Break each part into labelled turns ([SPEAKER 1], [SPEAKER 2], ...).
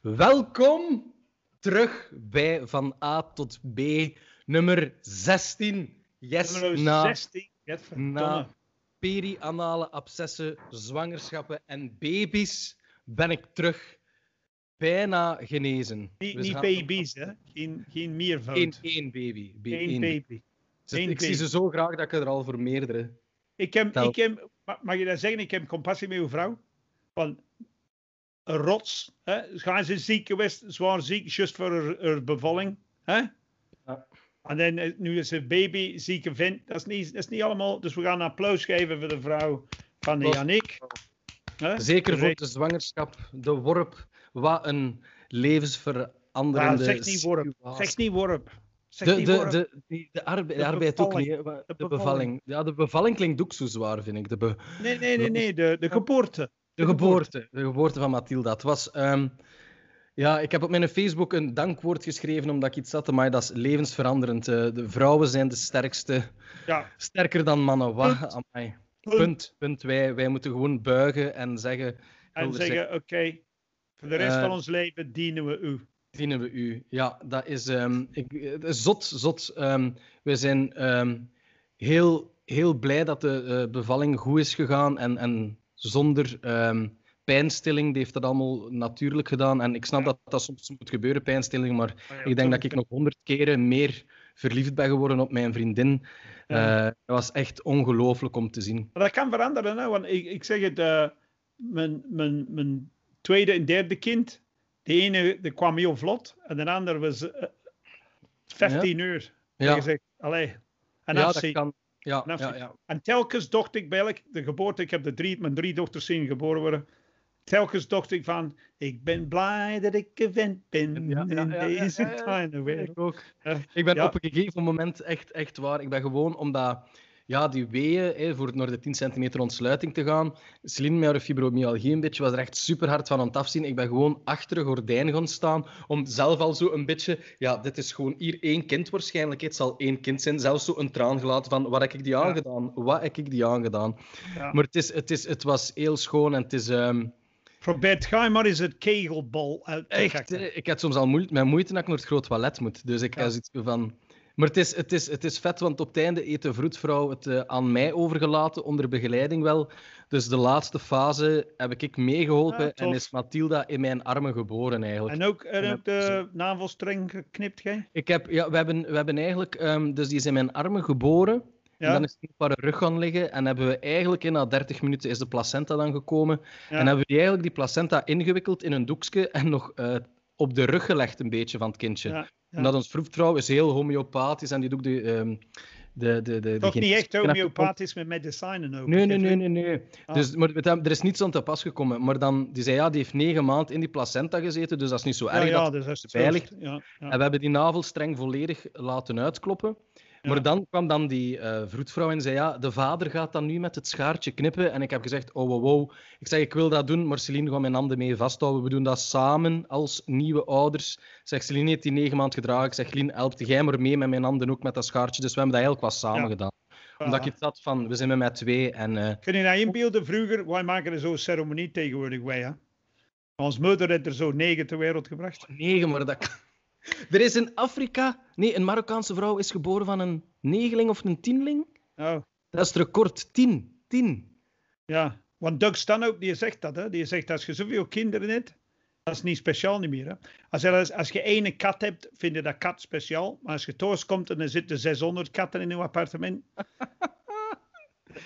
[SPEAKER 1] Welkom terug bij Van A tot B, nummer 16. Yes,
[SPEAKER 2] Nummer
[SPEAKER 1] na,
[SPEAKER 2] 16. Gadverdamme.
[SPEAKER 1] na peri-anale abscessen, zwangerschappen en baby's ben ik terug. Bijna genezen.
[SPEAKER 2] Niet,
[SPEAKER 1] We
[SPEAKER 2] niet
[SPEAKER 1] gaan-
[SPEAKER 2] baby's, hè? Geen, geen meervoud.
[SPEAKER 1] Één, één baby. Één
[SPEAKER 2] baby. Één
[SPEAKER 1] ik zie
[SPEAKER 2] baby.
[SPEAKER 1] ze zo graag dat ik er al voor meerdere.
[SPEAKER 2] Ik heb,
[SPEAKER 1] Tel.
[SPEAKER 2] ik heb, ma- mag je dat zeggen? Ik heb compassie met uw vrouw. Van een rots. Hè? Gaan ze ziek geweest, zwaar ziek, juist voor haar, haar bevalling. Hè?
[SPEAKER 1] Ja.
[SPEAKER 2] En dan, eh, nu is ze baby, zieke vent. Dat is, niet, dat is niet allemaal. Dus we gaan een applaus geven voor de vrouw van
[SPEAKER 1] Applaus.
[SPEAKER 2] Janik. Hè?
[SPEAKER 1] Zeker voor de zwangerschap, de worp. Wat een
[SPEAKER 2] Ah,
[SPEAKER 1] levensveranderende
[SPEAKER 2] zeg niet worp. Zeg niet worp. Zeg
[SPEAKER 1] De, de, de, de, arbe- de
[SPEAKER 2] De
[SPEAKER 1] arbeid ook niet. De,
[SPEAKER 2] bevalling.
[SPEAKER 1] Ja, de bevalling klinkt ook zo zwaar, vind ik. De, be-
[SPEAKER 2] Nee, nee, nee, nee. De, de geboorte.
[SPEAKER 1] de geboorte. De geboorte van Mathilda. Het was... ehm, ja, ik heb op mijn Facebook een dankwoord geschreven omdat ik iets had, maar dat is levensveranderend. Eh, de vrouwen zijn de sterkste.
[SPEAKER 2] Ja.
[SPEAKER 1] Sterker dan mannen. Wat?
[SPEAKER 2] Punt.
[SPEAKER 1] Amai.
[SPEAKER 2] Punt.
[SPEAKER 1] Punt. Punt. Wij, wij moeten gewoon buigen en zeggen...
[SPEAKER 2] En zeggen, oké, voor de rest
[SPEAKER 1] Eh,
[SPEAKER 2] van ons leven dienen we u.
[SPEAKER 1] dienen we u. Ja, dat is, ehm, ik, zot, zot. Ehm, we zijn ehm, heel, heel blij dat de eh, bevalling goed is gegaan en, en zonder pijnstilling. Die heeft dat allemaal natuurlijk gedaan. En ik snap
[SPEAKER 2] Ja.
[SPEAKER 1] dat dat soms moet gebeuren, pijnstilling, maar
[SPEAKER 2] Ah ja,
[SPEAKER 1] ik denk dat ik nog honderd keren meer verliefd ben geworden op mijn vriendin.
[SPEAKER 2] Ja.
[SPEAKER 1] Eh, dat was echt ongelooflijk om te zien.
[SPEAKER 2] Maar dat kan veranderen, hè? want ik, ik zeg het, eh, mijn, mijn, mijn tweede en derde kind, de ene die kwam heel vlot en de andere was eh, 15 uur.
[SPEAKER 1] Ja,
[SPEAKER 2] Je zegt, allee, en
[SPEAKER 1] ja dat kan. Ja,
[SPEAKER 2] En
[SPEAKER 1] ja, ja.
[SPEAKER 2] En telkens dacht ik bij de geboorte, ik heb de drie, mijn drie dochters zien geboren worden. Telkens dacht ik van, ik ben blij dat ik gewend ben
[SPEAKER 1] Ja,
[SPEAKER 2] in deze kleine wereld.
[SPEAKER 1] Ik ook.
[SPEAKER 2] Eh,
[SPEAKER 1] Ik ben op een gegeven moment echt, echt waar. Ik ben gewoon omdat ja, die weeën hè, voor naar de 10 centimeter ontsluiting te gaan. Celine met fibromyalgie een beetje was er echt super hard van aan het afzien. Ik ben gewoon achter een gordijn gaan staan om zelf al zo een beetje. Ja, dit is gewoon hier één kind waarschijnlijk. Het zal één kind zijn. Zelfs zo een traan gelaten van wat heb ik die aangedaan? Wat heb ik die aangedaan?
[SPEAKER 2] Ja.
[SPEAKER 1] Maar het, is, het, is, het was heel schoon en het is. ehm,
[SPEAKER 2] Probeer ga maar eens het kegelbal uit te
[SPEAKER 1] Echt, ik had soms al moeite, met moeite dat ik naar het groot toilet moet. Dus ik
[SPEAKER 2] Ja.
[SPEAKER 1] heb zoiets van... Maar het is, het, is, het is vet, want op het einde eet de vroedvrouw het eh, aan mij overgelaten, onder begeleiding wel. Dus de laatste fase heb ik meegeholpen
[SPEAKER 2] Ah,
[SPEAKER 1] en is Mathilda in mijn armen geboren eigenlijk.
[SPEAKER 2] En ook, en ook de navelstreng geknipt, gij?
[SPEAKER 1] Ik heb, ja, we, hebben, we hebben eigenlijk... ehm, dus die is in mijn armen geboren. En dan is hij op haar rug gaan liggen. En hebben we eigenlijk, in na 30 minuten, is de placenta dan gekomen.
[SPEAKER 2] ja.
[SPEAKER 1] En hebben we die eigenlijk die placenta ingewikkeld in een doekje en nog eh, op de rug gelegd een beetje van het kindje.
[SPEAKER 2] Ja, ja.
[SPEAKER 1] Omdat ons vroedvrouw is heel homeopathisch en die doet de... ehm de, de, de, de
[SPEAKER 2] Toch niet echt homeopathisch met medicijnen ook.
[SPEAKER 1] Nee, nee, nee, nee. nee.
[SPEAKER 2] Ah.
[SPEAKER 1] Dus, maar hem- er is niets aan te pas gekomen. Maar dan, die zei ja, die heeft negen maanden in die placenta gezeten, dus dat is niet zo erg.
[SPEAKER 2] ja,
[SPEAKER 1] dat...
[SPEAKER 2] dus dat is
[SPEAKER 1] veilig.
[SPEAKER 2] veilig. Ja, ja.
[SPEAKER 1] En we hebben die navelstreng volledig laten uitkloppen.
[SPEAKER 2] Ja.
[SPEAKER 1] Maar dan kwam dan die eh, vroedvrouw en zei ja, de vader gaat dan nu met het schaartje knippen. En ik heb gezegd, oh wow, wow. Ik zeg, ik wil dat doen, maar Celine gaat mijn handen mee vasthouden. We doen dat samen als nieuwe ouders. Ik zeg, Celine heeft die negen maanden gedragen. Ik zeg, Lien, helpt jij maar mee met mijn handen ook met dat schaartje. Dus we hebben dat eigenlijk wel samen
[SPEAKER 2] Ja.
[SPEAKER 1] gedaan. Omdat ik had van, we zijn met mij twee en... eh,
[SPEAKER 2] Kun je nou inbeelden, vroeger, wij maken er zo'n ceremonie tegenwoordig wij, hè? Ons moeder heeft er zo negen ter wereld gebracht.
[SPEAKER 1] Negen, maar dat kan... Er is in Afrika... Nee, een Marokkaanse vrouw is geboren van een negeling of een tienling.
[SPEAKER 2] Oh,
[SPEAKER 1] Dat is het record. Tien. Tien.
[SPEAKER 2] ja. Want Doug Stanhope, die zegt dat, hè? Die zegt, als je zoveel kinderen hebt, dat is niet speciaal niet meer, hè? Als, je, als, je ene kat hebt, vind je dat kat speciaal. Maar als je thuis komt en er zitten 600 katten in uw appartement,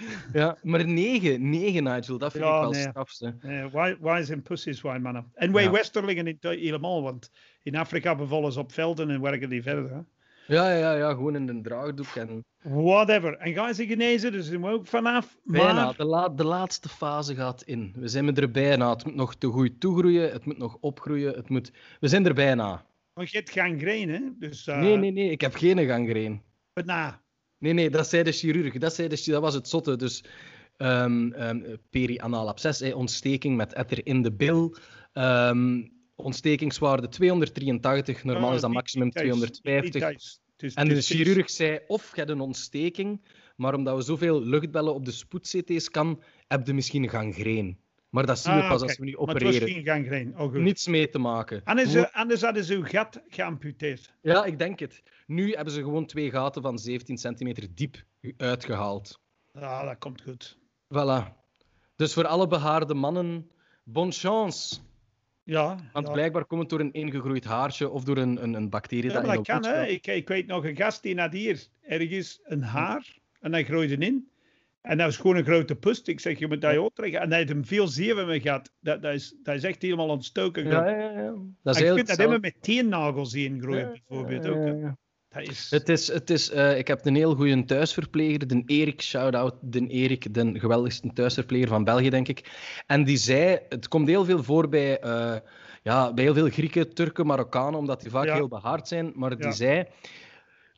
[SPEAKER 1] Ja, maar negen. Negen, Nigel. Dat vind
[SPEAKER 2] Ja,
[SPEAKER 1] ik wel
[SPEAKER 2] nee.
[SPEAKER 1] strafste.
[SPEAKER 2] eh, why, why zijn pussies, why mannen. En wij
[SPEAKER 1] Ja.
[SPEAKER 2] Westerlingen niet helemaal, want in Afrika bevallen ze op velden en werken die verder, hè?
[SPEAKER 1] Ja, ja, ja. Gewoon in een draagdoek. En...
[SPEAKER 2] Whatever. En gaan ze genezen, dus doen we ook vanaf.
[SPEAKER 1] Bijna.
[SPEAKER 2] Maar,
[SPEAKER 1] De, la- de laatste fase gaat in. We zijn er bijna. Het moet nog te goed toegroeien. Het moet nog opgroeien. Het moet... We zijn er bijna.
[SPEAKER 2] want je hebt gangreen, hè? Dus, eh,
[SPEAKER 1] Nee, nee, nee. Ik heb geen gangreen.
[SPEAKER 2] Maar na.
[SPEAKER 1] Nee, nee. Dat zei de chirurg. Dat, zei de, dat was het zotte. Dus ehm ehm peri-anaal absces, ontsteking met etter in de bil. Ehm, ontstekingswaarde 283. Normaal
[SPEAKER 2] Ah,
[SPEAKER 1] is dat maximum
[SPEAKER 2] niet thuis, niet
[SPEAKER 1] 250.
[SPEAKER 2] thuis. Dus-
[SPEAKER 1] En de
[SPEAKER 2] dus-
[SPEAKER 1] chirurg zei of je hebt een ontsteking, Maar omdat we zoveel luchtbellen op de spoed-CT's kan, heb je misschien gangreen. Maar dat zien we
[SPEAKER 2] Ah,
[SPEAKER 1] pas als we nu
[SPEAKER 2] Maar het
[SPEAKER 1] opereren.
[SPEAKER 2] was geen gangreen. Oh, goed.
[SPEAKER 1] Niets mee te maken.
[SPEAKER 2] Eh, anders hadden ze uw gat geamputeerd.
[SPEAKER 1] Ja, ik denk het. Nu hebben ze gewoon twee gaten van 17 centimeter diep uitgehaald.
[SPEAKER 2] Ja, dat komt goed.
[SPEAKER 1] Voilà. Dus voor alle behaarde mannen, bonne chance.
[SPEAKER 2] Ja,
[SPEAKER 1] Want
[SPEAKER 2] ja.
[SPEAKER 1] blijkbaar komt het door een ingegroeid haarsje of door een, een, een bacterie
[SPEAKER 2] Ja,
[SPEAKER 1] dat
[SPEAKER 2] dat
[SPEAKER 1] je
[SPEAKER 2] kan, hè. Ik, ik weet nog een gast die had hier ergens een haar en hij groeide in. En dat was gewoon een grote pust. Ik zeg, je moet dat ook trekken. En hij had hem veel zeven mee gehad. Dat, dat, is, dat is echt helemaal ontstoken.
[SPEAKER 1] Ja, ja, ja. Dat is
[SPEAKER 2] je kunt dat helemaal met teennagels in groeien, bijvoorbeeld. Ook. Dat is...
[SPEAKER 1] Het is, het is, eh, ik heb een heel goede thuisverpleger, de Erik, shout-out, de Erik, de geweldigste thuisverpleger van België, denk ik. En die zei, het komt heel veel voor bij, eh, ja, bij heel veel Grieken, Turken, Marokkanen, omdat die vaak
[SPEAKER 2] Ja.
[SPEAKER 1] heel behaard zijn. Maar die
[SPEAKER 2] Ja.
[SPEAKER 1] zei,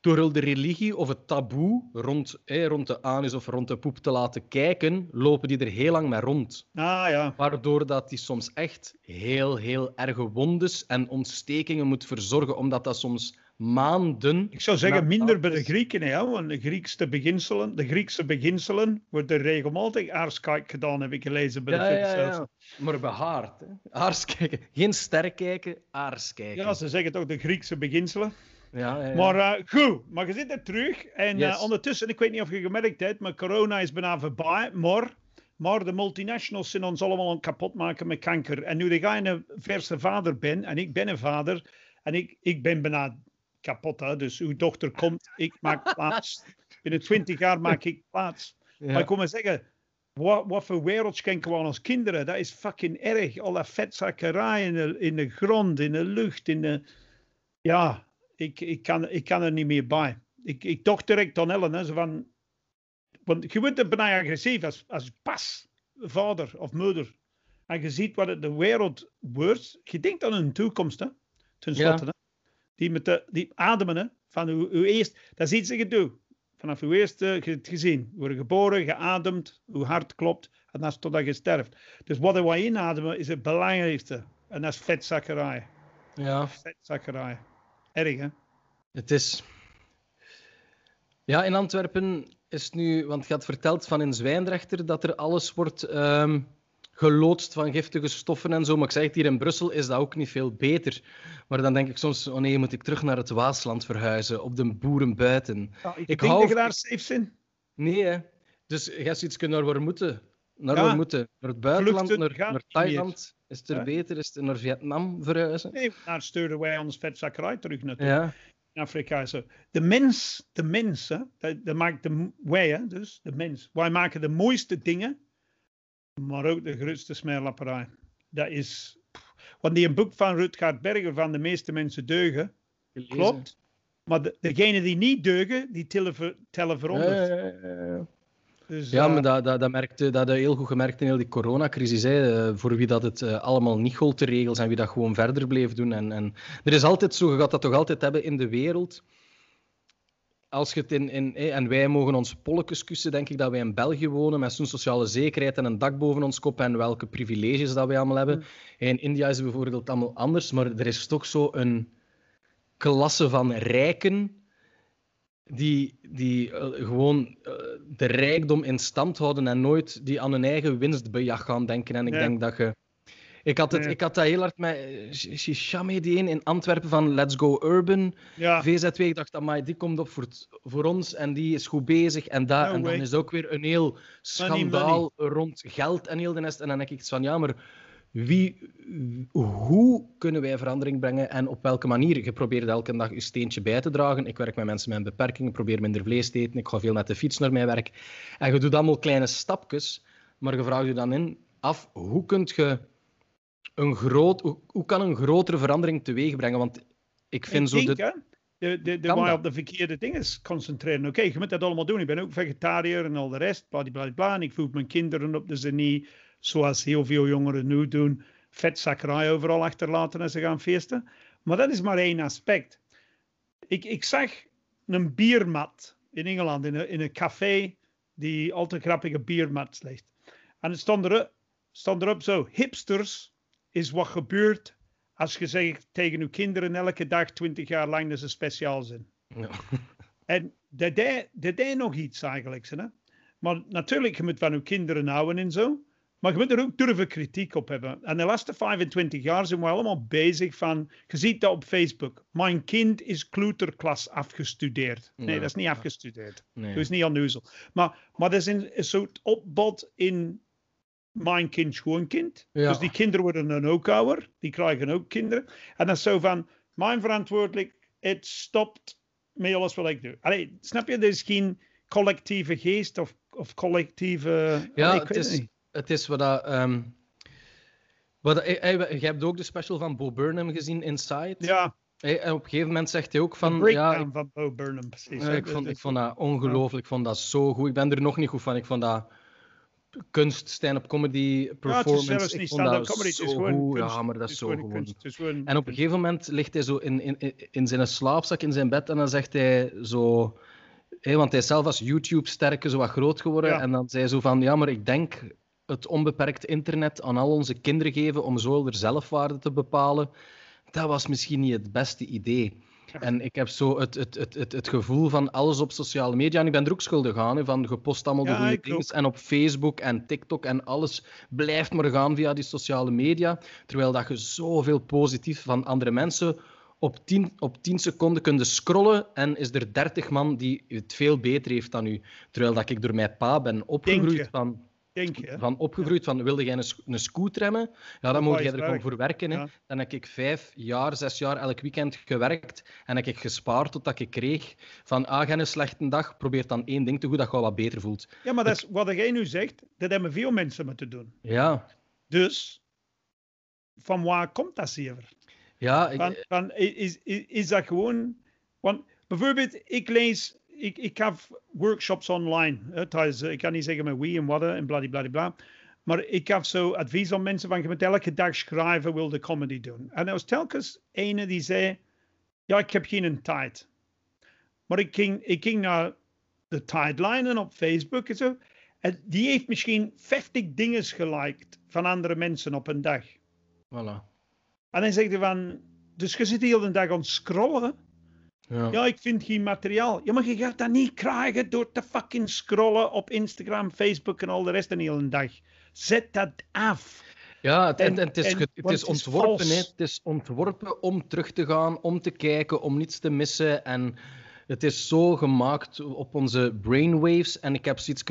[SPEAKER 1] door de religie of het taboe rond, eh, rond de anus of rond de poep te laten kijken, lopen die er heel lang mee rond.
[SPEAKER 2] Ah ja.
[SPEAKER 1] Waardoor dat die soms echt heel, heel erge wondes en ontstekingen moet verzorgen, omdat dat soms maanden...
[SPEAKER 2] Ik zou zeggen minder bij de Grieken, hè, want de Griekse beginselen, de Griekse beginselen worden regelmatig aarskijk gedaan, heb ik gelezen bij
[SPEAKER 1] Ja,
[SPEAKER 2] de
[SPEAKER 1] ja, ja. Maar behaard. Hè. Aars kijken. Geen ster kijken, aars kijken.
[SPEAKER 2] Ja, ze zeggen toch de Griekse beginselen.
[SPEAKER 1] ja.
[SPEAKER 2] Maar eh, goed, maar je zit er terug. En eh,
[SPEAKER 1] Yes.
[SPEAKER 2] ondertussen, ik weet niet of je gemerkt hebt, maar corona is bijna voorbij. Maar, maar de multinationals zijn ons allemaal aan kapot maken met kanker. En nu ik een verse vader ben, en ik ben een vader, en ik, ik ben bijna kapot. Hè, dus uw dochter komt, ik maak plaats. Binnen twintig jaar maak ik plaats.
[SPEAKER 1] Ja.
[SPEAKER 2] Maar ik kom maar zeggen, wat, wat voor wereld schenken we aan ons kinderen? Dat is fucking erg. Al dat vetzakkerij in de, in de grond, in de lucht, in de... Ja, ik, ik, kan, ik kan er niet meer bij. Ik, ik dacht direct aan Ellen, hè, zo van... Want je wordt er bijna agressief als, als pas, vader of moeder. En je ziet wat het de wereld wordt. Je denkt aan een toekomst, hè. Ten
[SPEAKER 1] Ja.
[SPEAKER 2] slotte, hè. Die, met de, die ademen, hè. Van uw, uw eerst... Dat is iets dat je doet. Vanaf uw eerste je hebt gezien. Je wordt geboren, geademd, uw hart klopt. En dat is totdat je sterft. Dus wat wij inademen is het belangrijkste. En dat is vetzakkerij.
[SPEAKER 1] ja,
[SPEAKER 2] Vetzakkerij. Erg, hè?
[SPEAKER 1] het is... Ja, in Antwerpen is het nu... Want je had verteld van in Zwijndrechter dat er alles wordt ehm, geloodst van giftige stoffen en zo. Maar ik zeg het, hier in Brussel is dat ook niet veel beter. Maar dan denk ik soms, oh nee, moet ik terug naar het Waasland verhuizen, op de boeren buiten.
[SPEAKER 2] Ja, ik,
[SPEAKER 1] Ik
[SPEAKER 2] denk
[SPEAKER 1] hou-
[SPEAKER 2] dat je daar safe bent.
[SPEAKER 1] Nee, hè. Dus jij hebt iets kunnen naar waar moeten. Naar
[SPEAKER 2] Ja.
[SPEAKER 1] waar moeten. Naar het buitenland,
[SPEAKER 2] Vluchten
[SPEAKER 1] naar, naar. Thailand. Is het er
[SPEAKER 2] Ja.
[SPEAKER 1] beter? Is het naar Vietnam verhuizen?
[SPEAKER 2] Nee, daar sturen wij ons vetzakkerij terug naartoe.
[SPEAKER 1] Ja.
[SPEAKER 2] In Afrika. Zo. De mens, de mens, hè, dat, maakt de, wij, hè, dus de mens. Wij maken de mooiste dingen, maar ook de grootste smeerlapperij. Dat is... Want die een boek van Rutgard Berger van de meeste mensen deugen,
[SPEAKER 1] Gelezen.
[SPEAKER 2] klopt. Maar de, degenen die niet deugen, die tellen voor, tellen
[SPEAKER 1] Ja,
[SPEAKER 2] honderd.
[SPEAKER 1] ja, ja.
[SPEAKER 2] Dus, eh,
[SPEAKER 1] maar dat, dat, dat, merkte, dat heb je heel goed gemerkt in heel die coronacrisis. Hè. Eh, Voor wie dat het eh, allemaal niet gold, de regels, en wie dat gewoon verder bleef doen. En, en er is altijd zo, je gaat dat toch altijd hebben in de wereld. Als je het in, in, eh, en wij mogen ons polletjes kussen, denk ik dat wij in België wonen, met zo'n sociale zekerheid en een dak boven ons kop en welke privileges dat wij allemaal hebben. In India is het bijvoorbeeld allemaal anders, maar er is toch zo een klasse van rijken die, die eh, gewoon eh, de rijkdom in stand houden en nooit die aan hun eigen winstbejag gaan denken. En ik
[SPEAKER 2] Ja.
[SPEAKER 1] denk dat je... Ik had, het, ik had dat heel hard met eh, Shishame, die een in Antwerpen van Let's Go Urban,
[SPEAKER 2] ja,
[SPEAKER 1] VZW. Ik dacht, amai, die komt op voor, voor ons en die is goed bezig. En,
[SPEAKER 2] No
[SPEAKER 1] en dan is ook weer een heel schandaal rond geld en heel de nest. En dan denk ik van, ja, maar wie, hoe kunnen wij verandering brengen en op welke manier? Je probeert elke dag je steentje bij te dragen. Ik werk met mensen met een beperking, ik probeer minder vlees te eten, ik ga veel met de fiets naar mijn werk. En je doet allemaal kleine stapjes, maar je vraagt je dan in af, hoe kun je een groot, hoe, hoe kan een grotere verandering teweeg brengen? Want ik vind
[SPEAKER 2] ik
[SPEAKER 1] zo
[SPEAKER 2] denk,
[SPEAKER 1] de...
[SPEAKER 2] de, de, de
[SPEAKER 1] dat?
[SPEAKER 2] op de verkeerde dingen concentreren. Oké, je moet dat allemaal doen. Ik ben ook vegetariër en al de rest, bladibladibla. En ik voed mijn kinderen op, dus ze niet, zoals heel veel jongeren nu doen, vetzakkerij overal achterlaten als ze gaan feesten. Maar dat is maar één aspect. Ik, ik zag een biermat in Engeland, in een, in een café, die altijd grappige biermat ligt. En het stond, er, stond erop zo, hipsters is wat gebeurt als je zegt tegen uw kinderen elke dag 20 jaar lang dat ze speciaal zijn.
[SPEAKER 1] Ja.
[SPEAKER 2] En dat deed, nog iets eigenlijk. Hè? Maar natuurlijk, je moet van je kinderen houden en zo. Maar je moet er ook durven kritiek op hebben. En de laatste 25 jaar zijn we allemaal bezig van... Je ziet dat op Facebook. Mijn kind is kleuterklas afgestudeerd. Nee,
[SPEAKER 1] Ja.
[SPEAKER 2] dat is niet afgestudeerd.
[SPEAKER 1] Nee.
[SPEAKER 2] Dat is niet onnozel. Maar, maar dat is een, een soort opbod in mijn kind, schoonkind.
[SPEAKER 1] Ja.
[SPEAKER 2] Dus die kinderen worden dan ook ouder. Die krijgen ook kinderen. En dat is zo van... Mijn verantwoordelijk... Het stopt met alles wat ik doe. Allee, snap je? Er is geen collectieve geest of, of collectieve...
[SPEAKER 1] Ja,
[SPEAKER 2] Allee,
[SPEAKER 1] het is,
[SPEAKER 2] niet.
[SPEAKER 1] het is wat dat... ehm, wat dat- eh, eh, je hebt ook de special van Bo Burnham gezien, Inside.
[SPEAKER 2] Ja,
[SPEAKER 1] Eh, en op een gegeven moment zegt hij ook van... Ja, ik,
[SPEAKER 2] van Bo Burnham, precies.
[SPEAKER 1] ik, vond,
[SPEAKER 2] dat-
[SPEAKER 1] ik vond dat ongelooflijk. Ik vond dat zo goed. Ik ben er nog niet goed van. Ik vond dat kunst, stand-up comedy,
[SPEAKER 2] Ja, het
[SPEAKER 1] performance.
[SPEAKER 2] is niet stand-up comedy, het is gewoon
[SPEAKER 1] goed.
[SPEAKER 2] kunst.
[SPEAKER 1] Ja, maar dat is zo
[SPEAKER 2] gewoon kunst.
[SPEAKER 1] En op een gegeven moment ligt hij zo in, in, in- zijn slaapzak in zijn bed en dan zegt hij zo... want hij is zelf als YouTube-sterke zo wat groot geworden.
[SPEAKER 2] Ja.
[SPEAKER 1] En dan zei hij zo van, ja, maar ik denk het onbeperkt internet aan al onze kinderen geven om zo er zelfwaarde te bepalen. Dat was misschien niet het beste idee. En ik heb zo het, het, het, het, het gevoel van alles op sociale media. En ik ben er ook schuldig aan, hè, van gepost allemaal de goede dingen. En op Facebook en TikTok en alles blijft maar gaan via die sociale media. Terwijl dat je zoveel positief van andere mensen op 10, op 10 seconden kunt scrollen en is er 30 man die het veel beter heeft dan u. Terwijl dat ik door mijn pa ben opgegroeid van,
[SPEAKER 2] denk je.
[SPEAKER 1] van, opgegroeid van wilde jij een, een scoot remmen? Ja, dan moet jij er gewoon voor werken. Hè.
[SPEAKER 2] Ja.
[SPEAKER 1] Dan heb ik vijf jaar, zes jaar elk weekend gewerkt en heb ik gespaard totdat ik kreeg van ah, jij een slechte dag, probeer dan één ding te doen dat je wat beter voelt.
[SPEAKER 2] Ja, maar dat is, wat jij nu zegt, dat hebben veel mensen moeten doen.
[SPEAKER 1] Ja,
[SPEAKER 2] Dus, van waar komt dat zeker?
[SPEAKER 1] ja ik,
[SPEAKER 2] Van, van, is, is, is dat gewoon... Want bijvoorbeeld, ik lees... Ik, ik heb workshops online. Hè, thuis, ik kan niet zeggen met wie en wat en bladibladibla. Maar ik heb zo advies aan mensen van... Je moet elke dag schrijven, wil de comedy doen. En er was telkens ene die zei... Ja, ik heb geen tijd. Maar ik ging, ik ging naar de timeline en op Facebook en zo. En die heeft misschien 50 dingen geliked van andere mensen op een dag.
[SPEAKER 1] voilà.
[SPEAKER 2] En dan zegt hij van, dus je zit de hele dag aan het scrollen.
[SPEAKER 1] Ja.
[SPEAKER 2] Ja, ik vind geen materiaal. Ja, maar je gaat dat niet krijgen door te fucking scrollen op Instagram, Facebook en al de rest de hele dag. Zet dat af.
[SPEAKER 1] Ja, het, en,
[SPEAKER 2] En-
[SPEAKER 1] en het is,
[SPEAKER 2] en-
[SPEAKER 1] het is ontworpen. Het is ontworpen om terug te gaan, om te kijken, om niets te missen. En het is zo gemaakt op onze brainwaves. En ik heb zoiets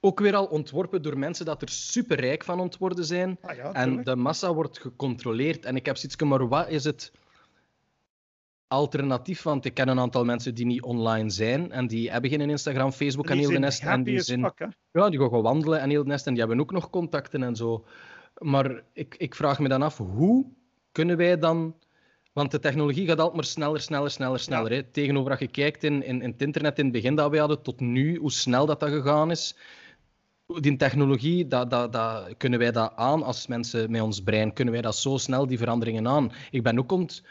[SPEAKER 1] ook weer al ontworpen door mensen dat er superrijk van ontworden zijn.
[SPEAKER 2] Ah ja,
[SPEAKER 1] En de massa wordt gecontroleerd. En ik heb zoiets maar wat is het alternatief? Want ik ken een aantal mensen die niet online zijn en die hebben geen Instagram, Facebook en heel de nest. En die zijn, ja, die gaan gewoon wandelen en heel de nest en die hebben ook nog contacten en zo. Maar ik, ik vraag me dan af, hoe kunnen wij dan... Want de technologie gaat altijd maar sneller, sneller, sneller, sneller. Hè? Tegenover dat je kijkt in, in, in het internet in het begin dat we hadden, tot nu, hoe snel dat, dat gegaan is. Die technologie, dat, dat, dat, kunnen wij dat aan als mensen met ons brein? Kunnen wij dat zo snel, die veranderingen aan? Ik ben ook ont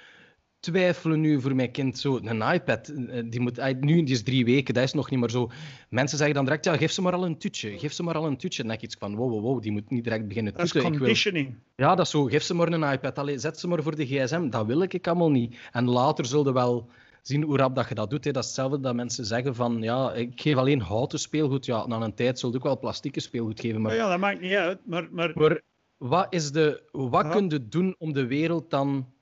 [SPEAKER 1] twijfelen nu voor mijn kind. Zo, een iPad, eh, die, moet, nu, die is drie weken, dat is nog niet meer zo. Mensen zeggen dan direct, ja, geef ze maar al een tutje. Geef ze maar al een tutje. En dan denk ik iets van, wow, wow, wow, die moet niet direct beginnen
[SPEAKER 2] Dat is.
[SPEAKER 1] Ik wil,
[SPEAKER 2] conditioning.
[SPEAKER 1] ja, dat is zo. Geef ze maar een iPad. Allee, zet ze maar voor de gsm. Dat wil ik allemaal niet. En later zullen we wel zien hoe rap dat je dat doet. Hè. Dat is hetzelfde dat mensen zeggen van, ja, ik geef alleen houten speelgoed. Ja, na een tijd zul je ook wel plastieke speelgoed geven. Maar,
[SPEAKER 2] Ja, ja, dat maakt niet uit. Maar, maar
[SPEAKER 1] maar wat, is de, wat
[SPEAKER 2] Ja.
[SPEAKER 1] kun je doen om de wereld dan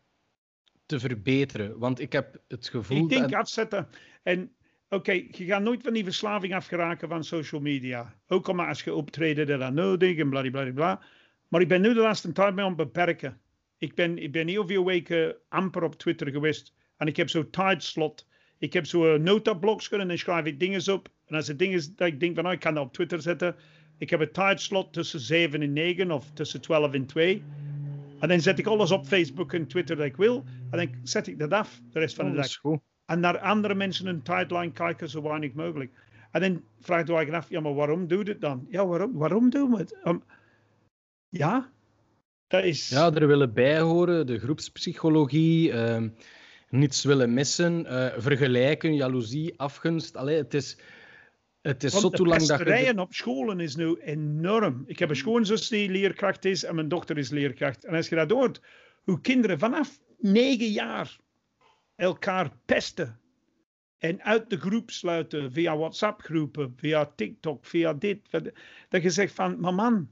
[SPEAKER 1] te verbeteren? Want ik heb het gevoel...
[SPEAKER 2] ik denk
[SPEAKER 1] dat-
[SPEAKER 2] afzetten. En oké, je gaat nooit van die verslaving afgeraken van social media. Ook al maar als je optreden dat nodig en bladibladibla. Maar ik ben nu de laatste tijd mee aan het beperken. Ik ben, ik ben heel veel weken amper op Twitter geweest. En ik heb zo'n tijdslot. Ik heb zo'n notablokje en dan schrijf ik dingen op. En als het ding is dat ik denk van, nou, ik kan dat op Twitter zetten. Ik heb een tijdslot tussen 7 en 9 of tussen 12 en 2. En dan zet ik alles op Facebook en Twitter dat ik wil. En dan zet ik dat af de rest van de
[SPEAKER 1] Oh,
[SPEAKER 2] dag en naar andere mensen een tijdlijn kijken zo weinig mogelijk. En dan vraagt je eigenlijk af, ja, maar waarom doe je het dan? Ja, waarom, waarom doen we het? Um, ja, dat is...
[SPEAKER 1] Ja, er willen bijhoren, de groepspsychologie, ehm, niets willen missen, eh, vergelijken, jaloezie, afgunst. Allee, het is, het is
[SPEAKER 2] Want
[SPEAKER 1] zo
[SPEAKER 2] de
[SPEAKER 1] hoe lang dat je...
[SPEAKER 2] pesterijen op scholen is nu enorm. Ik heb een schoonzus die leerkracht is en mijn dochter is leerkracht. En als je dat hoort, hoe kinderen vanaf negen jaar elkaar pesten en uit de groep sluiten via WhatsApp-groepen, via TikTok, via dit. Dat je zegt van, maar man,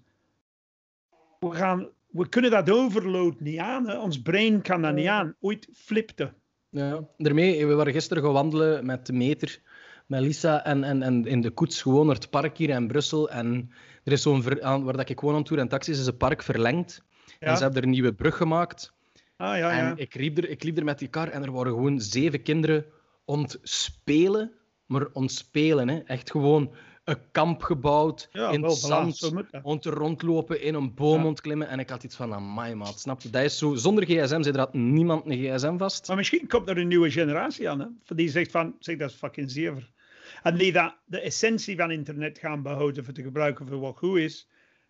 [SPEAKER 2] we, gaan, we kunnen dat overload niet aan. Hè? Ons brein kan dat niet aan. Ooit flipte.
[SPEAKER 1] Ja, daarmee, we waren gisteren gaan wandelen met de meter, met Lisa en, en, en in de koets gewoon naar het park hier in Brussel. En er is zo'n, waar dat ik gewoon aan toer en taxis, is een park verlengd. En ze hebben er een nieuwe brug gemaakt.
[SPEAKER 2] Ah, ja, ja.
[SPEAKER 1] En ik liep, er, ik liep er met die kar en er waren gewoon zeven kinderen ontspelen. Maar ontspelen, hè. echt gewoon een kamp gebouwd in het zand, om te rondlopen, in een boom ja. ontklimmen. En ik had iets van, amai maat, snap je? Dat is zo, zonder gsm zit er had niemand een gsm vast.
[SPEAKER 2] Maar misschien komt er een nieuwe generatie aan, hè? Die zegt van, zeg dat is fucking zever. En die dat de essentie van internet gaan behouden voor te gebruiken voor wat goed is.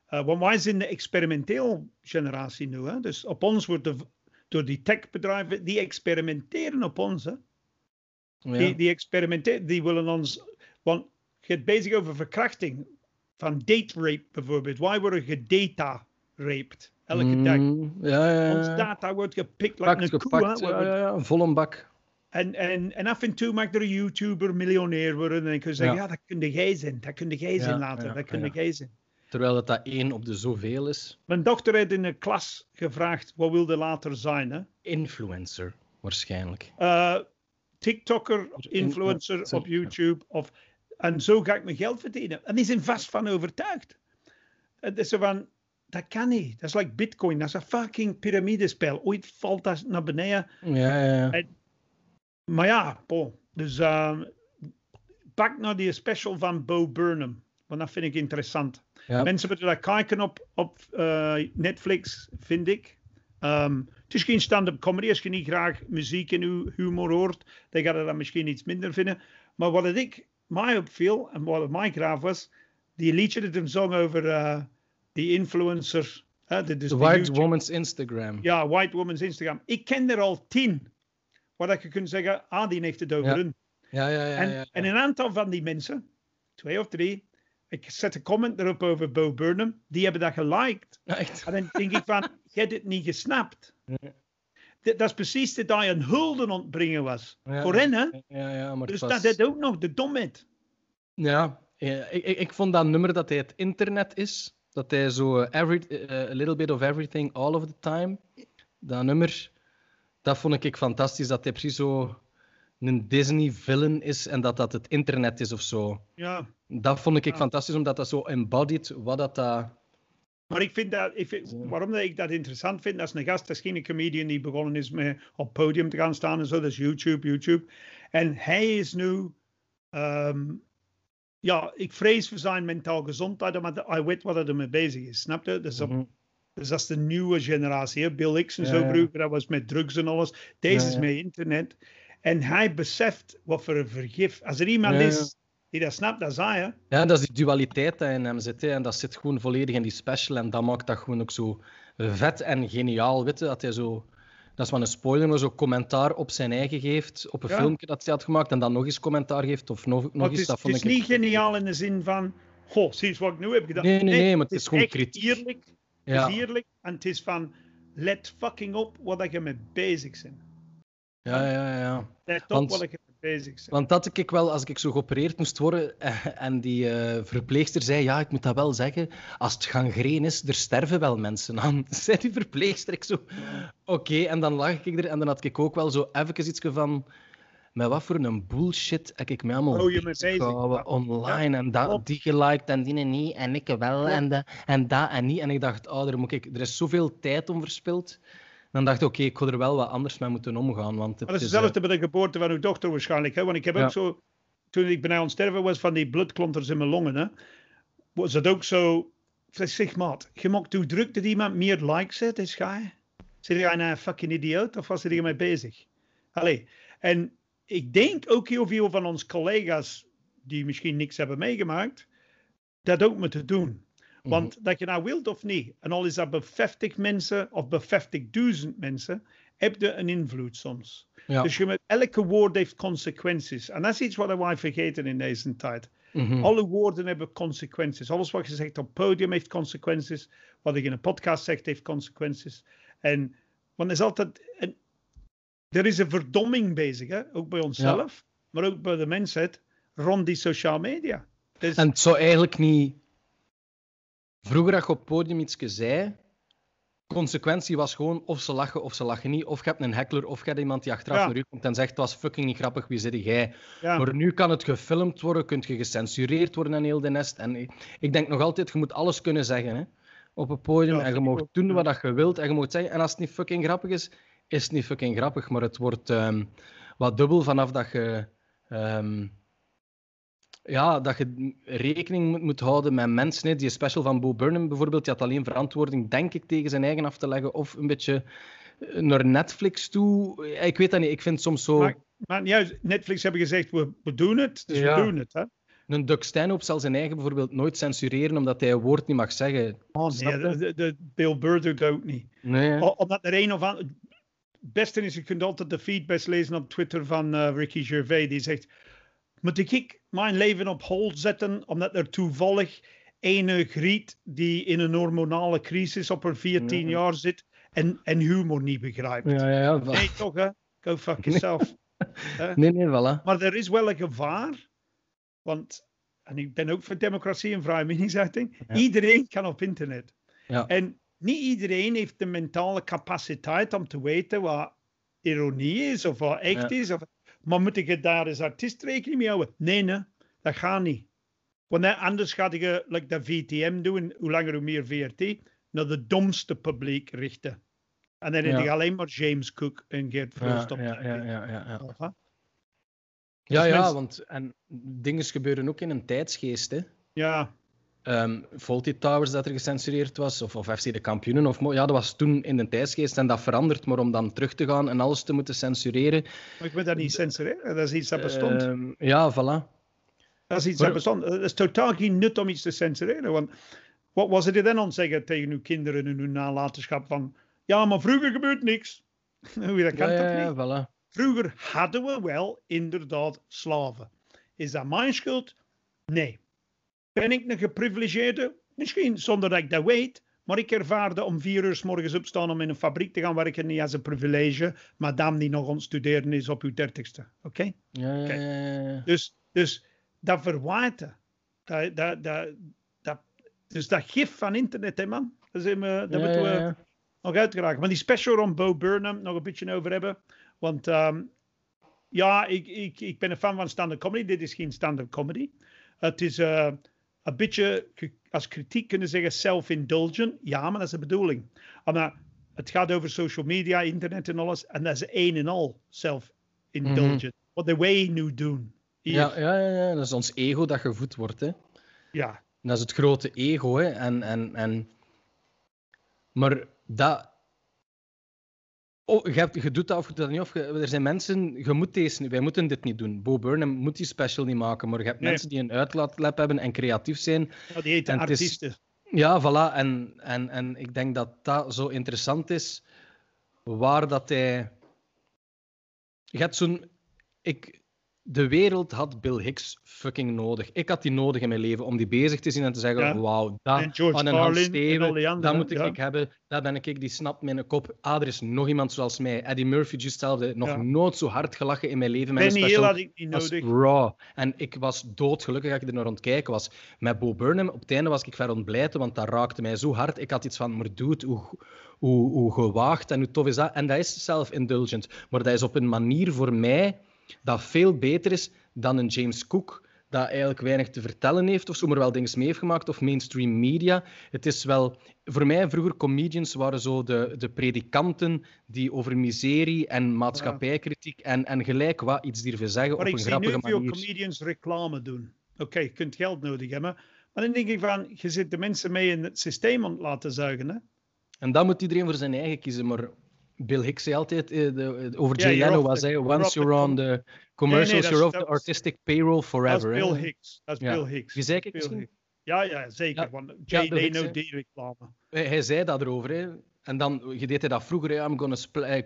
[SPEAKER 2] Uh, want wij zijn de experimenteel generatie nu. Hè? Dus op ons wordt de, door die techbedrijven, die experimenteren op ons. Hè? Ja. Die, die experimenteren, die willen ons. Want je hebt bezig over verkrachting. Van date rape bijvoorbeeld. Wij worden gedata raped. Elke mm, dag.
[SPEAKER 1] Ja, ja,
[SPEAKER 2] Ons data wordt gepikt like een
[SPEAKER 1] gepakt,
[SPEAKER 2] koe.
[SPEAKER 1] Ja, ja, ja, een volle bak.
[SPEAKER 2] En, en, en af en toe mag er een YouTuber miljonair worden. En ik kan zeggen, ja. dat kun jij zijn. Dat kun jij zijn later. dat kun jij zijn.
[SPEAKER 1] Terwijl dat, dat één op de zoveel is.
[SPEAKER 2] Mijn dochter heeft in de klas gevraagd, wat wilde later zijn? Hè?
[SPEAKER 1] Influencer, waarschijnlijk.
[SPEAKER 2] Uh, TikToker, influencer op YouTube. Of, en zo ga ik mijn geld verdienen. En die zijn vast van overtuigd. Het is zo van, dat kan niet. Dat is like bitcoin. Dat is een fucking piramidespel. Ooit valt dat naar beneden.
[SPEAKER 1] Ja, ja, ja.
[SPEAKER 2] En, maar ja, Paul. Dus uh, pak naar die special van Bo Burnham. Want dat vind ik interessant. Mensen moeten dat kijken op, op uh, Netflix, vind ik. Um, het is geen stand-up comedy. Als je niet graag muziek en humor hoort, dan ga je dat misschien iets minder vinden. Maar wat ik mij opviel, en wat mij graag was, die liedje dat hem zong over uh, die influencer. Uh,
[SPEAKER 1] de, dus White. Woman's Instagram.
[SPEAKER 2] Ja, White Woman's Instagram. Ik ken er al tien. Waar je kunt zeggen, ah, die heeft het over
[SPEAKER 1] ja.
[SPEAKER 2] hun.
[SPEAKER 1] Ja, ja, ja,
[SPEAKER 2] en, en een aantal van die mensen, twee of drie, ik zet een comment erop over Bo Burnham. Die hebben dat geliked.
[SPEAKER 1] Echt?
[SPEAKER 2] En dan denk ik van, je hebt het niet gesnapt. Dat is precies dat hij een hulde ontbrengen was. Voor hen, hè?
[SPEAKER 1] Ja, ja, maar
[SPEAKER 2] dus
[SPEAKER 1] was...
[SPEAKER 2] dat is ook nog de domheid.
[SPEAKER 1] Ja, ja ik, ik, ik, vond dat nummer dat hij het internet is. Dat hij zo every, uh, a little bit of everything all of the time. Dat nummer, dat vond ik fantastisch. Dat hij precies zo een Disney-villain is en dat dat het internet is of zo.
[SPEAKER 2] Ja.
[SPEAKER 1] Dat vond ik ja. fantastisch, omdat dat zo embodied wat dat... dat...
[SPEAKER 2] Maar ik vind dat, ik vind, waarom dat ik dat interessant vind, dat is een gast, dat is geen comedian die begonnen is met op podium te gaan staan en zo, dat is YouTube, YouTube. En hij is nu, um, ja, ik vrees voor zijn mentaal gezondheid, maar hij weet wat er mee bezig is, snap je? Dus, op, mm -hmm. Dus dat is de nieuwe generatie, hè? Bill Hicks en zo ja, vroeger, dat was met drugs en alles. Deze is met internet. En hij beseft wat voor een vergif. Als er iemand ja. is die dat snapt, dat is hij. Hè?
[SPEAKER 1] Ja, dat is die dualiteit die in hem zit. Hè. En dat zit gewoon volledig in die special. En dat maakt dat gewoon ook zo vet en geniaal. Weet je? Dat hij zo, dat is maar een spoiler, maar zo commentaar op zijn eigen geeft. Op een ja. filmpje dat hij had gemaakt. En dan nog eens commentaar geeft. Of nog, nog
[SPEAKER 2] eens.
[SPEAKER 1] Dat
[SPEAKER 2] vond het is
[SPEAKER 1] ik
[SPEAKER 2] niet geniaal in de zin van. Goh, zie eens wat ik nu heb gedaan.
[SPEAKER 1] Nee, nee, nee, nee maar het is, is gewoon kritiek.
[SPEAKER 2] Eerlijk, ja. Het is eerlijk. En het is van. Let fucking op wat je mee bezig bent.
[SPEAKER 1] Ja, ja, ja.
[SPEAKER 2] Let op want, wat je mee bezig bent.
[SPEAKER 1] Want dat ik wel, als ik zo geopereerd moest worden en die uh, verpleegster zei, ja, ik moet dat wel zeggen, als het gangreen is, er sterven wel mensen aan. Zei die verpleegster, ik zo, oké, okay. en dan lag ik er en dan had ik ook wel zo even iets van, met wat voor een bullshit heb ik me allemaal
[SPEAKER 2] oh, je bezig
[SPEAKER 1] online en dat, die geliked en die niet en ik wel en, de, en dat en niet. En ik dacht, oh, er, moet ik, er is zoveel tijd om verspild dan dacht ik, oké, okay, ik kon er wel wat anders mee moeten omgaan. Want het
[SPEAKER 2] maar dat is hetzelfde bij de geboorte van uw dochter waarschijnlijk. Hè? Want ik heb ja. ook zo, toen ik bijna ontsterven was van die bloedklonters in mijn longen, hè, was het ook zo, zeg maat, je mocht hoe druk dat iemand meer likes zet, is gij? Zit je een fucking idioot of was er ermee bezig? Allee, en ik denk ook heel veel van onze collega's die misschien niks hebben meegemaakt, dat ook moeten doen. Want mm-hmm. dat je nou wilt of niet, en al is dat bij 50 mensen of bij 50.000 mensen, heb je een invloed soms.
[SPEAKER 1] Ja.
[SPEAKER 2] Dus je met, elke woord heeft consequenties. En dat is iets wat wij vergeten in deze tijd.
[SPEAKER 1] Mm-hmm.
[SPEAKER 2] Alle woorden hebben consequenties. Alles wat je zegt op het podium heeft consequenties. Wat je in een podcast zegt heeft consequenties. En want er is altijd. En, er is een verdomming bezig, hè? ook bij onszelf. maar ook bij de mensheid rond die sociale media. Dus,
[SPEAKER 1] En het zou eigenlijk niet... Vroeger als je op het podium iets zei, consequentie was gewoon of ze lachen of ze lachen niet. Of je hebt een heckler of je hebt iemand die achteraf
[SPEAKER 2] Ja.
[SPEAKER 1] naar u komt en zegt het was fucking niet grappig, wie zit jij?
[SPEAKER 2] ja,
[SPEAKER 1] Maar nu kan het gefilmd worden, kunt je gecensureerd worden en heel de nest. En ik- denk nog altijd, je moet alles kunnen zeggen hè, op het podium.
[SPEAKER 2] Ja,
[SPEAKER 1] en je mag doen wat je wilt. En je moet zeggen, en als het niet fucking grappig is, is niet fucking grappig. Maar het wordt ehm, wat dubbel vanaf dat je... ehm, ja, dat je rekening moet, moet houden met mensen. Hè. Die special van Bo Burnham bijvoorbeeld, die had alleen verantwoording, denk ik, tegen zijn eigen af te leggen. Of een beetje eh, naar Netflix toe. Ja, Ik weet dat niet. Ik vind het soms zo...
[SPEAKER 2] Maar- maar juist, Netflix hebben gezegd, we, we doen het, dus
[SPEAKER 1] Ja.
[SPEAKER 2] we doen het. Hè?
[SPEAKER 1] Een Doug Stanhope zal zijn eigen bijvoorbeeld nooit censureren omdat hij een woord niet mag zeggen.
[SPEAKER 2] Oh, nee, de, de, Bill Burr doet dat ook niet.
[SPEAKER 1] Nee,
[SPEAKER 2] Omdat er een of ander... Beste is, je kunt altijd de feedbacks lezen op Twitter van eh, Ricky Gervais. Die zegt, moet ik mijn leven op hold zetten omdat er toevallig ene griet die in een hormonale crisis op haar 14
[SPEAKER 1] Ja.
[SPEAKER 2] jaar zit en, en humor niet begrijpt.
[SPEAKER 1] Ja, ja, ja.
[SPEAKER 2] Nee toch hè? Go fuck yourself.
[SPEAKER 1] Nee, nee, voilà.
[SPEAKER 2] Maar er is wel een gevaar. Want, en ik ben ook voor democratie en vrije meningsuiting. Iedereen kan op internet.
[SPEAKER 1] Ja.
[SPEAKER 2] En niet iedereen heeft de mentale capaciteit om te weten wat ironie is of wat echt
[SPEAKER 1] Ja.
[SPEAKER 2] is. Of, maar moet ik het daar als artiest rekening mee houden? Nee, nee, dat gaat niet. Want anders gaat je, like dat VTM doen, hoe langer hoe meer VRT, naar de domste publiek richten. En dan heb je
[SPEAKER 1] Ja.
[SPEAKER 2] alleen maar James Cook en Geert
[SPEAKER 1] Ja,
[SPEAKER 2] Verhulst op
[SPEAKER 1] ja,
[SPEAKER 2] TV.
[SPEAKER 1] ja, ja, ja, ja. Ja,
[SPEAKER 2] Dus
[SPEAKER 1] ja,
[SPEAKER 2] mensen-
[SPEAKER 1] want en dingen gebeuren ook in een tijdsgeest. Hè.
[SPEAKER 2] Ja,
[SPEAKER 1] Faulty Towers dat er gecensureerd was, of, of FC de kampioenen. Of, ja, dat was toen in de tijdsgeest en dat verandert. Maar om dan terug te gaan en alles te moeten censureren.
[SPEAKER 2] maar ik wil dat niet censureren. Dat is iets dat bestond.
[SPEAKER 1] ehm, ja, voilà.
[SPEAKER 2] Dat is iets
[SPEAKER 1] Maar-
[SPEAKER 2] dat bestond. Het is totaal geen nut om iets te censureren. Want wat was er dan aan zeggen tegen uw kinderen en uw nalatenschap van... Ja, maar vroeger gebeurt niks. Hoe dat kan
[SPEAKER 1] Ja, ja,
[SPEAKER 2] niet?
[SPEAKER 1] ja, voilà.
[SPEAKER 2] Vroeger hadden we wel inderdaad slaven. Is dat mijn schuld? Nee. Ben ik een geprivilegeerde? Misschien, zonder dat ik dat weet. Maar ik ervaarde om vier uur s morgens opstaan om in een fabriek te gaan werken. Niet als een privilege. Madame die nog aan het studeren is op uw dertigste. Oké?
[SPEAKER 1] Ja, ja, ja.
[SPEAKER 2] Dus, dus dat verwijten. Dat, dat, dat, dat, dus dat gif van internet, hè man. Dat, is, dat
[SPEAKER 1] Ja,
[SPEAKER 2] moeten we nog uitgeraken. Maar die special rond Bo Burnham nog een beetje over hebben. Want ehm, ja, ik, ik, ik ben een fan van stand-up comedy. Dit is geen stand-up comedy. Het is eh, een beetje, als kritiek kunnen zeggen, self-indulgent. Ja, maar dat is de bedoeling. Omdat het gaat over social media, internet en alles. En dat is één en al self-indulgent. Wat de wij nu doen.
[SPEAKER 1] Ja, ja, ja, ja, dat is ons ego dat gevoed wordt. Hè.
[SPEAKER 2] ja.
[SPEAKER 1] En Dat is het grote ego. Hè. En, en, en... Maar dat. Oh, je, hebt, je doet dat of je doet dat niet. Of je- er zijn mensen, je moet deze, wij moeten dit niet doen. Bo Burnham moet die special niet maken. Maar je hebt
[SPEAKER 2] Nee.
[SPEAKER 1] mensen die een uitlaatlab hebben en creatief zijn.
[SPEAKER 2] Ja, die heten
[SPEAKER 1] En het is-
[SPEAKER 2] artiesten.
[SPEAKER 1] Ja, voilà. En, en, en ik denk dat dat zo interessant is. Waar dat hij. Je hebt zo'n. Ik... De wereld had Bill Hicks fucking nodig. Ik had die nodig in mijn leven om die bezig te zien en te zeggen:
[SPEAKER 2] Ja.
[SPEAKER 1] Wauw, dat aan een Hans Steven, dat moet ik,
[SPEAKER 2] ja.
[SPEAKER 1] ik hebben. Dat ben ik, die snapt mijn kop. Ah, er is nog iemand zoals mij. Eddie Murphy, juist hetzelfde. Nog
[SPEAKER 2] Ja.
[SPEAKER 1] nooit zo hard gelachen in mijn leven. Een
[SPEAKER 2] Benny. Hill had ik niet nodig.
[SPEAKER 1] raw. En ik was doodgelukkig dat ik er naar aan het kijken was. Met Bo Burnham, op het einde was ik ver ontblijten, want dat raakte mij zo hard. Ik had iets van, maar dude, hoe, hoe, hoe gewaagd en hoe tof is dat? En dat is self-indulgent. Maar dat is op een manier voor mij dat veel beter is dan een James Cook, dat eigenlijk weinig te vertellen heeft, of zo, maar wel dingen mee heeft gemaakt, of mainstream media. Het is wel... Voor mij, vroeger, comedians waren zo de, de predikanten die over miserie en maatschappijkritiek en, en gelijk wat iets durven zeggen
[SPEAKER 2] Maar
[SPEAKER 1] op
[SPEAKER 2] ik
[SPEAKER 1] een
[SPEAKER 2] zie nu
[SPEAKER 1] grappige
[SPEAKER 2] veel
[SPEAKER 1] manier.
[SPEAKER 2] comedians reclame doen. Oké, je kunt geld nodig hebben. Maar dan denk ik van, je zit de mensen mee in het systeem aan het laten zuigen. Hè?
[SPEAKER 1] En dat moet iedereen voor zijn eigen kiezen. Maar Bill Hicks zei altijd eh, de, over
[SPEAKER 2] Ja,
[SPEAKER 1] Jay Leno, was
[SPEAKER 2] the-
[SPEAKER 1] hij, once
[SPEAKER 2] the
[SPEAKER 1] you're on the commercials, you're off the artistic payroll
[SPEAKER 2] Dat is
[SPEAKER 1] forever.
[SPEAKER 2] Bill. Hicks. Dat is
[SPEAKER 1] Ja.
[SPEAKER 2] Bill Hicks.
[SPEAKER 1] Wie zei ik
[SPEAKER 2] Bill
[SPEAKER 1] misschien?
[SPEAKER 2] Hicks. Ja, ja, zeker.
[SPEAKER 1] Ja.
[SPEAKER 2] Want Jay Leno die reclame.
[SPEAKER 1] Hij, hij zei dat erover. Hè. En dan je deed hij dat vroeger. Hè. I'm gonna eh,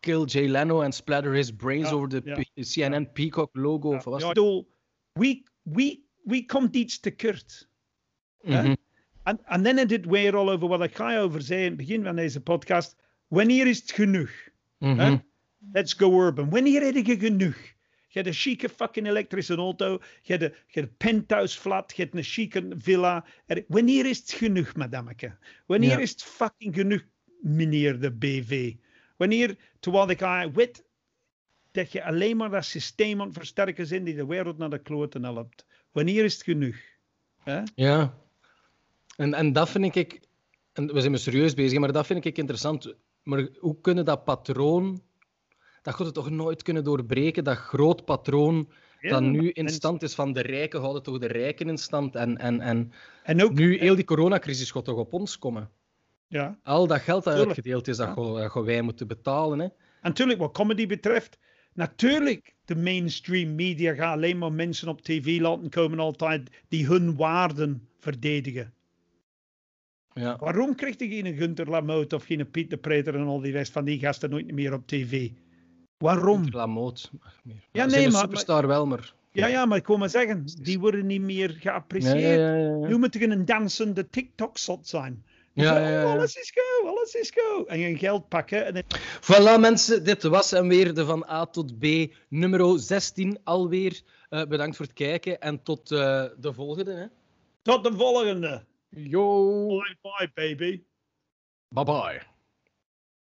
[SPEAKER 1] kill Jay Leno and splatter his brains over. P- CNN Peacock logo. Of wat was het?
[SPEAKER 2] bedoel, wie, wie, wie komt iets tekort? hè?
[SPEAKER 1] Mhm.
[SPEAKER 2] En, en dan is dit weer al over wat ik ga over zei in het begin van deze podcast. Wanneer is het genoeg?
[SPEAKER 1] Mhm.
[SPEAKER 2] Let's go urban. Wanneer heb je genoeg? Je hebt een chique fucking elektrische auto. Je hebt een, je hebt een penthouse flat. Je hebt een chique villa. Er- wanneer is het genoeg, madameke? Wanneer
[SPEAKER 1] Ja.
[SPEAKER 2] is het fucking genoeg, meneer de BV? Wanneer, terwijl ik weet dat je alleen maar dat systeem aan het versterken zijn die de wereld naar de kloten helpt. Wanneer is het genoeg?
[SPEAKER 1] Ja. En, en dat vind ik... En we zijn me serieus bezig, maar dat vind ik interessant. Maar hoe kunnen dat patroon... Dat gaat het toch nooit kunnen doorbreken, dat groot patroon
[SPEAKER 2] Ja,
[SPEAKER 1] dat nu in stand is van de rijken, houden toch de rijken in stand. En, en, en
[SPEAKER 2] En ook,
[SPEAKER 1] nu, heel die coronacrisis gaat toch op ons komen.
[SPEAKER 2] ja.
[SPEAKER 1] Al dat geld dat uitgedeeld is, dat,
[SPEAKER 2] Ja.
[SPEAKER 1] gaan- wij moeten betalen. Hè.
[SPEAKER 2] En natuurlijk, wat comedy betreft, natuurlijk, de mainstream media gaan alleen maar mensen op tv laten komen altijd die hun waarden verdedigen.
[SPEAKER 1] Ja.
[SPEAKER 2] Waarom krijgt er geen Gunther Lamoot of geen Piet de Preter en al die rest van die gasten nooit meer op tv? Waarom?
[SPEAKER 1] Lamoot. Ach, meer.
[SPEAKER 2] Ja, nee,
[SPEAKER 1] zijn
[SPEAKER 2] maar-
[SPEAKER 1] superstar wel, maar...
[SPEAKER 2] Ja, ja, maar ik wil maar zeggen, die worden niet meer geapprecieerd.
[SPEAKER 1] ja, ja, ja, ja.
[SPEAKER 2] Nu moet er een dansende TikTok-zot zijn. Die
[SPEAKER 1] Ja,
[SPEAKER 2] zeggen,
[SPEAKER 1] ja.
[SPEAKER 2] "Oh, alles is go, alles is go. En je geld pakken. En dan-
[SPEAKER 1] Voilà mensen, dit was hem weer, de van A tot B, nummer 16 alweer. Eh, bedankt voor het kijken en tot eh, de volgende. Hè.
[SPEAKER 2] Tot de volgende.
[SPEAKER 1] Yo,
[SPEAKER 2] Bye bye, baby.
[SPEAKER 1] bye bye.